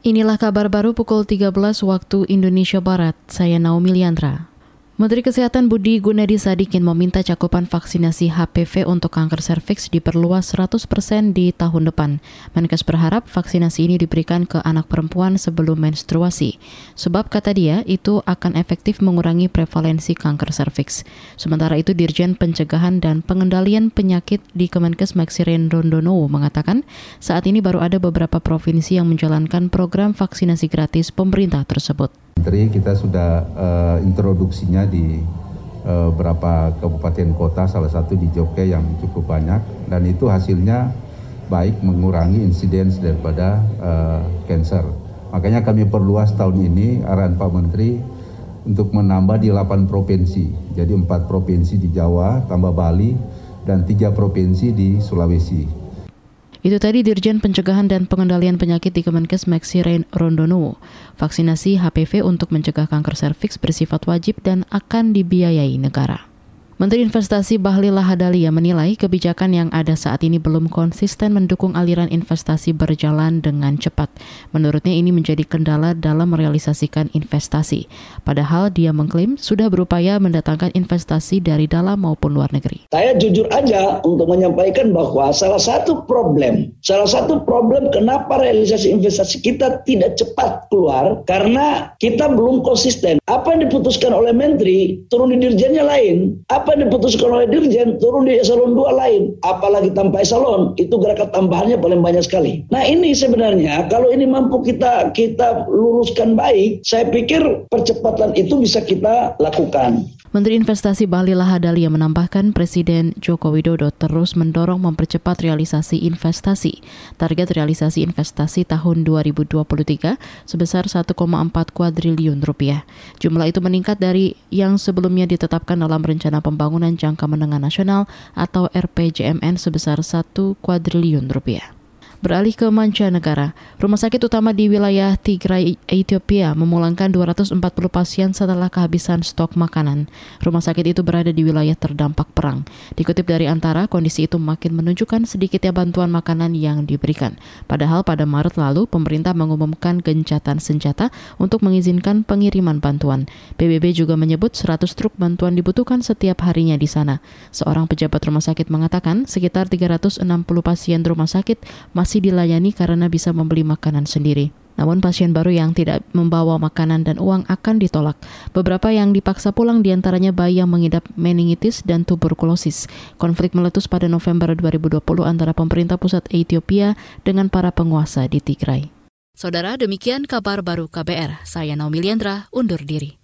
Inilah kabar baru pukul 13 waktu Indonesia Barat. Saya Naomi Liandra. Menteri Kesehatan Budi Gunadi Sadikin meminta cakupan vaksinasi HPV untuk kanker serviks diperluas 100% di tahun depan. Menkes berharap vaksinasi ini diberikan ke anak perempuan sebelum menstruasi. Sebab kata dia, itu akan efektif mengurangi prevalensi kanker serviks. Sementara itu Dirjen Pencegahan dan Pengendalian Penyakit di Kemenkes Maxiren Rondono mengatakan, saat ini baru ada beberapa provinsi yang menjalankan program vaksinasi gratis pemerintah tersebut. Menteri kita sudah uh, introduksinya di uh, beberapa kabupaten kota, salah satu di Jogja yang cukup banyak, dan itu hasilnya baik mengurangi insiden daripada uh, cancer. Makanya kami perluas tahun ini arahan Pak Menteri untuk menambah di 8 provinsi. Jadi 4 provinsi di Jawa, tambah Bali, dan 3 provinsi di Sulawesi. Itu tadi Dirjen Pencegahan dan Pengendalian Penyakit di Kemenkes Maxi Rain Rondono. Vaksinasi HPV untuk mencegah kanker serviks bersifat wajib dan akan dibiayai negara. Menteri Investasi Bahlil Lahadalia menilai kebijakan yang ada saat ini belum konsisten mendukung aliran investasi berjalan dengan cepat. Menurutnya ini menjadi kendala dalam merealisasikan investasi. Padahal dia mengklaim sudah berupaya mendatangkan investasi dari dalam maupun luar negeri. Saya jujur aja untuk menyampaikan bahwa salah satu problem, salah satu problem kenapa realisasi investasi kita tidak cepat keluar karena kita belum konsisten. Apa yang diputuskan oleh menteri turun di dirjennya lain. Apa apa yang diputuskan oleh Dirjen turun di eselon 2 lain. Apalagi tanpa eselon, itu gerakan tambahannya paling banyak sekali. Nah ini sebenarnya kalau ini mampu kita kita luruskan baik, saya pikir percepatan itu bisa kita lakukan. Menteri Investasi Bali Lahadalia menambahkan Presiden Joko Widodo terus mendorong mempercepat realisasi investasi. Target realisasi investasi tahun 2023 sebesar 1,4 kuadriliun rupiah. Jumlah itu meningkat dari yang sebelumnya ditetapkan dalam Rencana Pembangunan Jangka Menengah Nasional atau RPJMN sebesar 1 kuadriliun rupiah. Beralih ke mancanegara, rumah sakit utama di wilayah Tigray, Ethiopia memulangkan 240 pasien setelah kehabisan stok makanan. Rumah sakit itu berada di wilayah terdampak perang. Dikutip dari antara, kondisi itu makin menunjukkan sedikitnya bantuan makanan yang diberikan. Padahal pada Maret lalu, pemerintah mengumumkan gencatan senjata untuk mengizinkan pengiriman bantuan. PBB juga menyebut 100 truk bantuan dibutuhkan setiap harinya di sana. Seorang pejabat rumah sakit mengatakan sekitar 360 pasien rumah sakit masih masih dilayani karena bisa membeli makanan sendiri. Namun pasien baru yang tidak membawa makanan dan uang akan ditolak. Beberapa yang dipaksa pulang di antaranya bayi yang mengidap meningitis dan tuberkulosis. Konflik meletus pada November 2020 antara pemerintah pusat Ethiopia dengan para penguasa di Tigray. Saudara, demikian kabar baru KBR. Saya Naomi Liandra, undur diri.